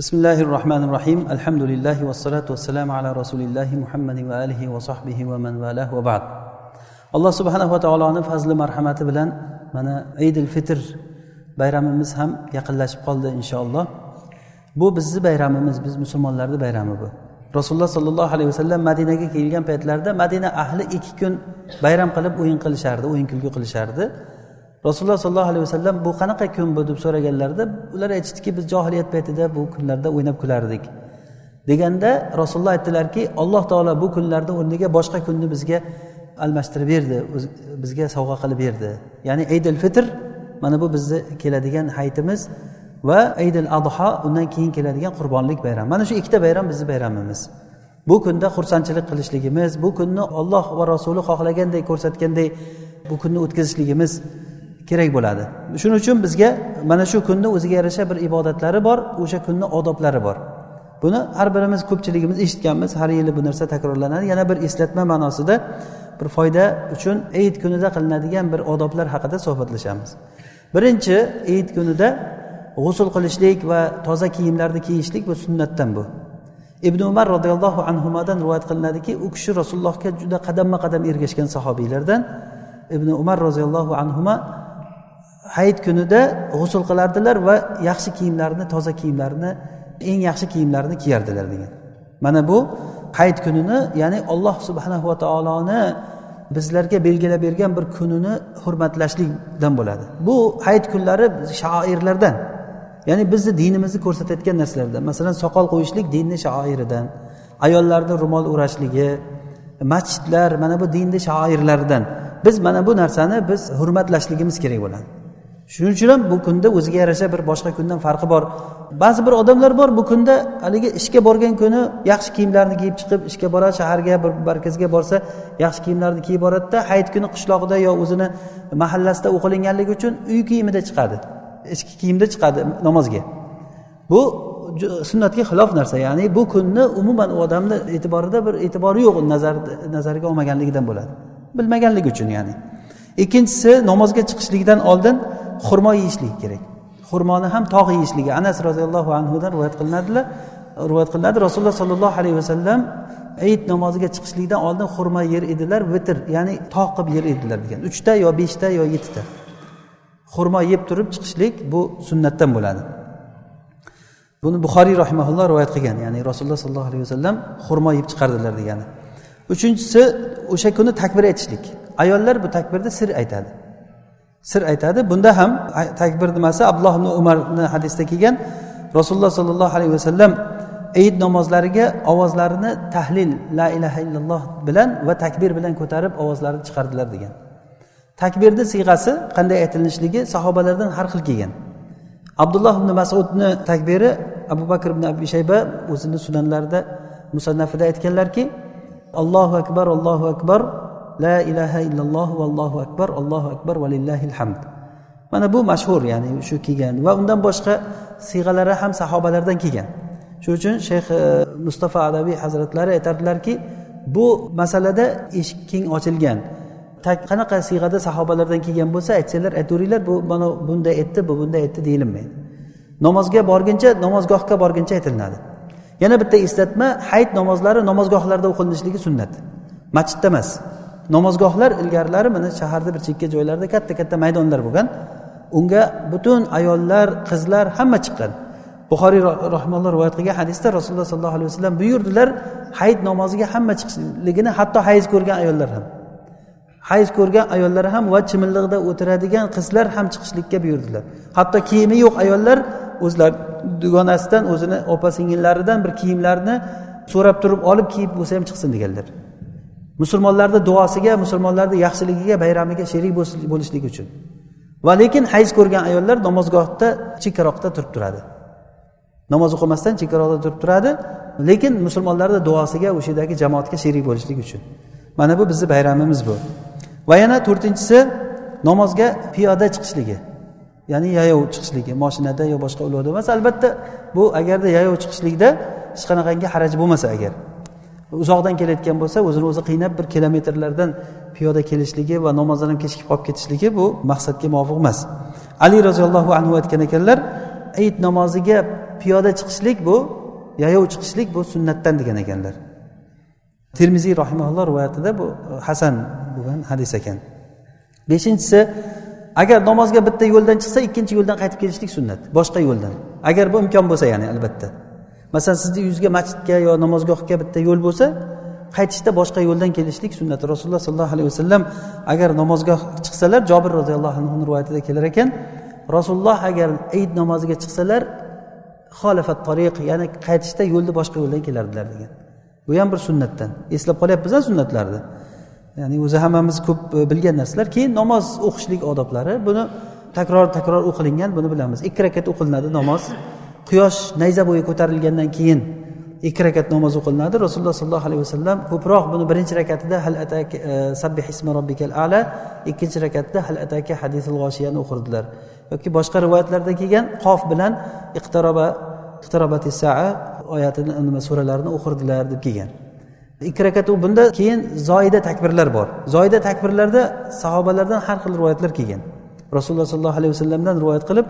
بسم الله الرحمن الرحيم الحمد لله والصلاة والسلام على رسول الله محمد وآله وصحبه ومن والاه وبعد alloh subhanava taoloni fazli marhamati bilan mana idil fitr bayramimiz ham yaqinlashib qoldi inshaalloh bu bizni bayramimiz biz musulmonlarni bayrami bu rasululloh sollallohu alayhi vasallam madinaga kelgan paytlarida madina ahli ikki kun bayram qilib o'yin qilishardi o'yin kulgi qilishardi Rasululloh sollallohu alayhi vasallam bu qanaqa kun bu? deb so'raganlarida ular aytishdiki biz johiliyat paytida bu kunlarda o'ynab kulardik deganda rasululloh aytdilarki alloh taolo bu kunlarni o'rniga boshqa kunni bizga almashtirib berdi bizga sovg'a qilib berdi. Ya'ni aydil fitr mana bu bizni keladigan hayitimiz va aydil adho undan keyin keladigan qurbonlik bayrami. Mana shu ikkita bayram bizni bayramimiz. Bu kunda xursandchilik qilishligimiz bu kunni olloh va rasuli xohlaganday ko'rsatganday bu kunni o'tkazishligimiz kerak bo'ladi. Shuning uchun bizga mana shu kunni o'ziga yarasha bir ibodatlari bor o'sha kunni odoblari bor. Buni har birimiz ko'pchiligimiz eshitganmiz har yili bu narsa takrorlanadi. Yana bir eslatma ma'nosida bir foyda uchun eid kunida qilinadigan bir odoblar haqida suhbatlashamiz. Birinchi eid kunida g'usul qilishlik va toza kiyimlarni kiyishlik bu sunnatdan bu. Ibn umar roziyallohu anhudan rivoyat qilinadiki u kishi rasulullohga juda qadamma qadam ergashgan sahobiylardan ibn umar roziyallohu anhu hayit kunida g'usul qilardilar va yaxshi kiyimlarni toza kiyimlarni eng yaxshi kiyimlarni kiyardilar degan. Mana bu hayit kunini ya'ni alloh subhanahu va taoloni bizlarga belgilab bergan bir kunini hurmatlashlikdan bo'ladi. Bu hayit kunlari shoirlardan ya'ni bizni dinimizni ko'rsatayotgan narsalardan. Masalan soqol qo'yishlik dinni shoiridan ayollarni ro'mol o'rashligi masjidlar mana bu dinni shoirlaridan biz mana bu narsani biz hurmatlashligimiz kerak bo'ladi. Shuning uchun ham bu kunda o'ziga yarasha bir boshqa kundan farqi bor. Ba'zi bir odamlar bor bu kunda haligi ishga borgan kuni yaxshi kiyimlarni kiyib chiqib ishga boradi shaharga bir markazga borsa yaxshi kiyimlarni kiyib boradida hayit kuni qishloqda yo o'zini mahallasida o'qilinganligi uchun uy kiyimida chiqadi. Ichki kiyimda chiqadi namozga. Bu sunnatga xilof narsa ya'ni bu kunni umuman u odamni e'tiborida bir e'tibori yo'q nazar nazariga olmaganligidan bo'ladi. Bilmaganligi uchun ya'ni. Ikkinchisi namozga chiqishlikdan oldin xurmo yeyishlik kerak. Xurmoni ham tog' yeyishligi. Anas roziyallohu anhudan rivoyat qilinadilar. Rivoyat qilinadi. Rasululloh sollallohu alayhi vasallam hayit namoziga chiqishlikdan oldin xurmo yer edilar vitr ya'ni tog' qilib yer edilar degan. Uchta yo beshta yo yettita xurmo yeb turib chiqishlik bu sunnatdan bo'ladi. Buni buxoriy rahimaulloh rivoyat qilgan ya'ni rasululloh sollallohu alayhi vasallam xurmo yeb chiqardilar degani. Uchinchisi o'sha kuni takbir aytishlik. Ayollar bu takbirda sir aytadi. Sir aytadi. Bunda ham takbir nimasi? Abdulloh ibn umarni hadisda kelgan. Rasululloh sollallohu alayhi vasallam eid namozlariga ovozlarini tahlil la ilaha illalloh bilan va takbir bilan ko'tarib ovozlarini chiqardilar degan. Takbirni siyg'asi qanday aytilishligi sahobalardan har xil kelgan. Abdulloh ibn masudni takbiri abu bakr ibn abi shayba o'zini sunanlarida musannafida aytganlarki allohu akbar allohu akbar la ilaha illalloh vallohu akbar allohu akbar valillahil hamd. Mana bu mashhur ya'ni shu kelgan. Va undan boshqa siyg'alari ham sahobalardan kelgan. Shuning uchun shayx e, mustafa adaviy hazratlari aytardilarki bu masalada eshik keng ochilgan qanaqa siyg'ada sahobalardan kelgan bo'lsa aytsanglar aytaveringlar bu mana bunday aytdi bu bunday aytdi deyilmaydi namozga borguncha namozgohga borguncha aytilinadi. Yana bitta eslatma hayit namozlari namozgohlarda o'qilinishligi sunnat masjidda emas. Namozgohlar ilgarilari mana shaharda bir chekka joylarda katta katta maydonlar bo'lgan. Unga butun ayollar qizlar hamma chiqqan. Buxoriy rahmalloh rivoyat qilgan hadisda rasululloh sollallohu alayhi vasallam buyurdilar hayit namoziga hamma chiqishligini hatto hayz ko'rgan ayollar ham. Hayz ko'rgan ayollar ham va chimilliqda o'tiradigan qizlar ham chiqishlikka buyurdilar. Hatto kiyimi yo'q ayollar o'zlari dugonasidan o'zini opa singillaridan bir kiyimlarni so'rab turib olib kiyib bo'lsa ham chiqsin deganlar. Musulmonlarni duosiga musulmonlarni yaxshiligiga bayramiga sherik bo'lishlik uchun. Va lekin hayz ko'rgan ayollar namozgohda chekkaroqda turib turadi. Namoz o'qimasdan chekkaroqda turib turadi lekin musulmonlarni duosiga o'sha yerdagi jamoatga sherik bo'lishlik uchun. Mana bu bizni bayramimiz bu. Va yana to'rtinchisi namozga piyoda chiqishligi ya'ni yayov chiqishligi moshinada yo boshqa ulovda emas albatta bu agarda yayov chiqishlikda hech qanaqangi haraj bo'lmasa agar. Uzoqdan kelayotgan bo'lsa o'zini o'zi qiynab bir kilometrlardan piyoda kelishligi va namozdan ham kechikib qolib ketishligi bu maqsadga muvofiq emas. Ali roziyallohu anhu aytgan ekanlar hayit namoziga piyoda chiqishlik bu yayov chiqishlik bu sunnatdan degan ekanlar. Termiziy rahimaulloh rivoyatida bu hasan bo'lgan hadis ekan. Beshinchisi agar namozga bitta yo'ldan chiqsa ikkinchi yo'ldan qaytib kelishlik sunnat boshqa yo'ldan. Agar bu imkon bo'lsa ya'ni albatta. Masalan sizni uyingizga masjidga yo namozgohga bitta yo'l bo'lsa qaytishda boshqa yo'ldan kelishlik sunnati. Rasululloh sollallohu alayhi vasallam agar namozgoh chiqsalar jobir roziyallohu anhu rivoyatida kelar ekan rasululloh agar ayit namoziga chiqsalar xolifat tariq ya'ni qaytishda yo'lni boshqa yo'ldan kelardilar degan. Bu ham bir sunnatdan. Eslab qolyapmiz sunnatlarni. Ya'ni o'zi hammamiz ko'p e, bilgan narsalar. Keyin namoz o'qishlik odoblari buni takror takror o'qilingan buni bilamiz. Ikki rakat o'qilinadi namoz. Quyosh nayza bo'yi ko'tarilgandan keyin ikki rakat namoz o'qilinadi. Rasululloh sollallohu alayhi vasallam ko'proq buni birinchi rakatida hal ataka e, sabbih ismi robbikal ala ikkinchi rakatda hal ataka hadisul g'oshiyani o'qirdilar. Yoki boshqa rivoyatlarda kelgan qof bilan iqtaroba iqtarobati saa oyatini nima suralarini o'qirdilar deb kelgan. Ikki rakat u bunda keyin zoida takbirlar bor. Zoida takbirlarda sahobalardan har xil rivoyatlar kelgan. Rasululloh sollallohu alayhi vasallamdan rivoyat qilib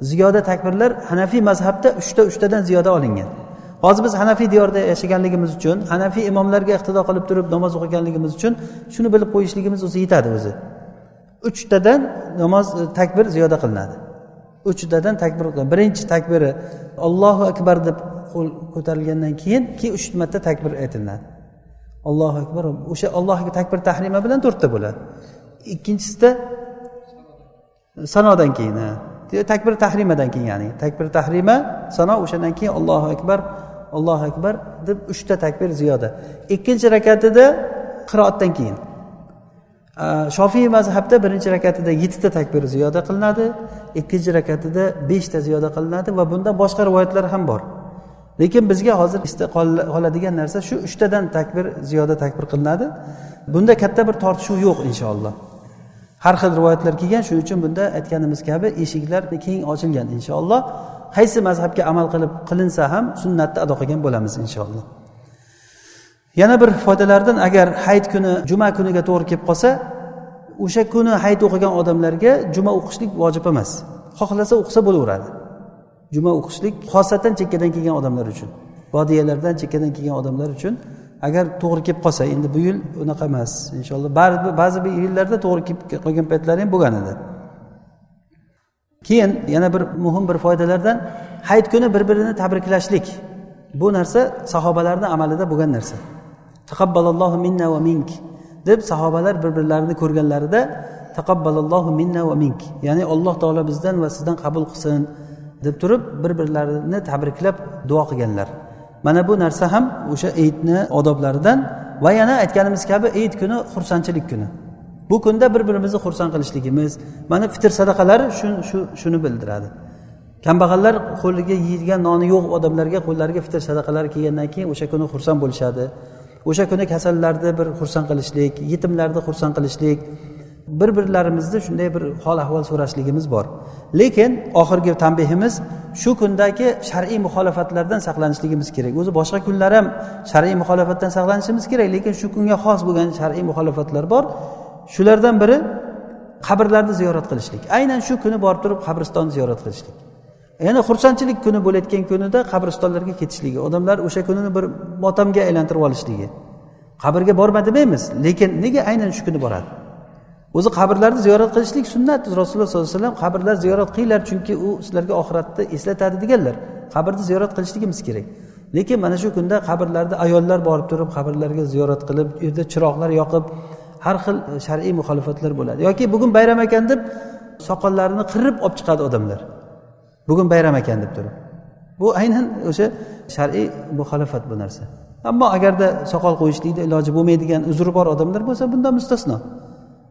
ziyoda takbirlar hanafiy mazhabda uchta uchtadan ziyoda olingan. Hozir biz hanafiy diyorda yashaganligimiz uchun hanafiy imomlarga iqtido qilib turib namoz o'qiganligimiz uchun shuni bilib qo'yishligimiz o'zi yetadi o'zi. Uchtadan namoz e, takbir ziyoda qilinadi. Uchtadan takbir birinchi takbiri ollohu akbar deb qo'l ko'tarilgandan keyin keyin uch marta takbir aytilinadi allohu akbar o'sha alloh takbir tahrima bilan to'rtta bo'ladi. Ikkinchisida sanodan keyin takbir tahrimadan keyin ya'ni takbir tahrima sano o'shandan keyin allohu akbar allohu akbar deb uchta takbir ziyoda. Ikkinchi rakatida qiroatdan keyin. Shofiy mazhabda birinchi rakatida yettita takbir ziyoda qilinadi ikkinchi rakatida beshta ziyoda qilinadi va bunda boshqa rivoyatlar ham bor. Lekin bizga hozir qoladigan narsa shu uchtadan takbir ziyoda takbir qilinadi. Bunda katta bir tortishuv yo'q inshaalloh. Har xil rivoyatlar kelgan shuning uchun bunda aytganimiz kabi eshiklar keng ochilgan inshaalloh. Qaysi mazhabga amal qilib qilinsa ham sunnatni ado qilgan bo'lamiz inshaalloh. Yana bir foydalardan agar hayit kuni juma kuniga to'g'ri kelib qolsa o'sha kuni hayit o'qigan odamlarga juma o'qishlik vojib emas. Xohlasa o'qisa bo'laveradi. Juma o'qishlik xosatan chekkadan kelgan odamlar uchun vodiyalardan chekkadan kelgan odamlar uchun agar to'g'ri kelib qolsa endi bu yil unaqa emas. Inshaalloh ba'zi bir yillarda to'g'ri kelib qolgan paytlari ham bo'lgan edi. Keyin yana bir muhim bir foydalardan hayit kuni bir birini tabriklashlik. Bu narsa sahobalarni amalida bo'lgan narsa. Taqabbalallohu minna va mink deb sahobalar bir birlarini ko'rganlarida taqabbalallohu minna va mink ya'ni alloh taolo bizdan va sizdan qabul qilsin deb turib bir birlarini tabriklab duo qilganlar. Mana bu narsa ham o'sha eidni odoblaridan va yana aytganimiz kabi eid kuni xursandchilik kuni. Bu kunda bir birimizni xursand qilishligimiz mana fitr sadaqalari shu shu shuni bildiradi. Kambag'allar qo'liga yeydigan noni yo'q odamlarga qo'llariga fitr sadaqalari kelgandan keyin o'sha kuni xursand bo'lishadi. O'sha kuni kasallarni bir xursand qilishlik yetimlarni xursand qilishlik bir birlarimizni shunday bir hol ahvol so'rashligimiz bor. Lekin oxirgi tanbehimiz shu kundagi shar'iy muxolifatlardan saqlanishligimiz kerak. O'zi boshqa kunlar ham shar'iy muxolifatdan saqlanishimiz kerak lekin shu kunga xos bo'lgan shar'iy muxolifatlar bor. Shulardan biri qabrlarni ziyorat qilishlik. Aynan shu kuni borib turib qabristonni ziyorat qilishlik. Ya'ni xursandchilik kuni bo'layotgan kunida qabristonlarga ketishligi odamlar o'sha kunini bir motamga aylantirib olishligi. Qabrga borma demaymiz lekin nega aynan shu kuni boradi? O'zi qabrlarni ziyorat qilishlik sunnat. Rasululloh sollallohu alayhi vasallam qabrlar ziyorat qilinglar chunki u sizlarga oxiratni eslatadi deganlar. Qabrni ziyorat qilishligimiz kerak. Lekin mana shu kunda qabrlarda ayollar borib turib qabrlarga ziyorat qilib u yerda chiroqlar yoqib har xil e, shar'iy muxolifatlar bo'ladi. Yoki bugun bayram ekan deb soqollarini qirib olib chiqadi odamlar. Bugun bayram ekan deb turib. Bu aynan o'sha shar'iy muxolifat bu narsa. Ammo agarda soqol qo'yishlikni iloji bo'lmaydigan uzri bor odamlar bo'lsa bundan mustasno.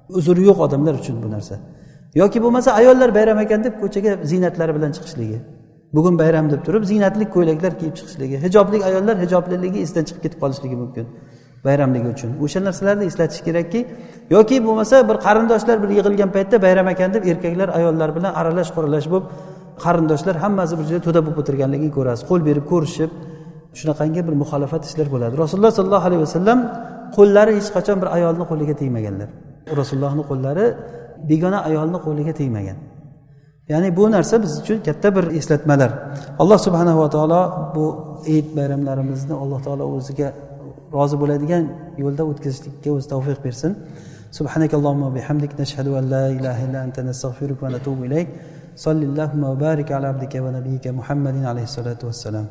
Uzri yo'q odamlar uchun bu narsa. Yoki bo'lmasa ayollar bayram ekan deb ko'chaga ziynatlari bilan chiqishligi. Bugun bayram deb turib ziynatli ko'ylaklar kiyib chiqishligi hijobli ayollar hijobliligi esdan chiqib ketib qolishligi mumkin bayramligi uchun. O'sha narsalarni eslatish kerakki yoki bo'lmasa bir qarindoshlar bir yig'ilgan paytda bayram ekan deb erkaklar ayollar bilan aralash quralash bo'lib qarindoshlar hammasi bir joyda to'da bo'lib o'tirganligini ko'rasiz. Qo'l berib ko'rishib shunaqangi bir muxolifat ishlar bo'ladi. Rasululloh sollallohu alayhi vasallam qo'llari hech qachon bir ayolni qo'liga tegmaganlar. rasulullohni qo'llari begona ayolni qo'liga tegmagan ya'ni bu narsa biz uchun katta bir eslatmalar alloh subhanava taolo bu eid bayramlarimizni alloh taolo o'ziga rozi bo'ladigan yo'lda o'tkazishlikka o'zi tavfiq bersin سبحانك اللهم وبحمدك نشهد أن لا إله إلا أنت نستغفرك ونتوب إليك صل اللهم وبارك على عبدك ونبيك محمد عليه الصلاة والسلام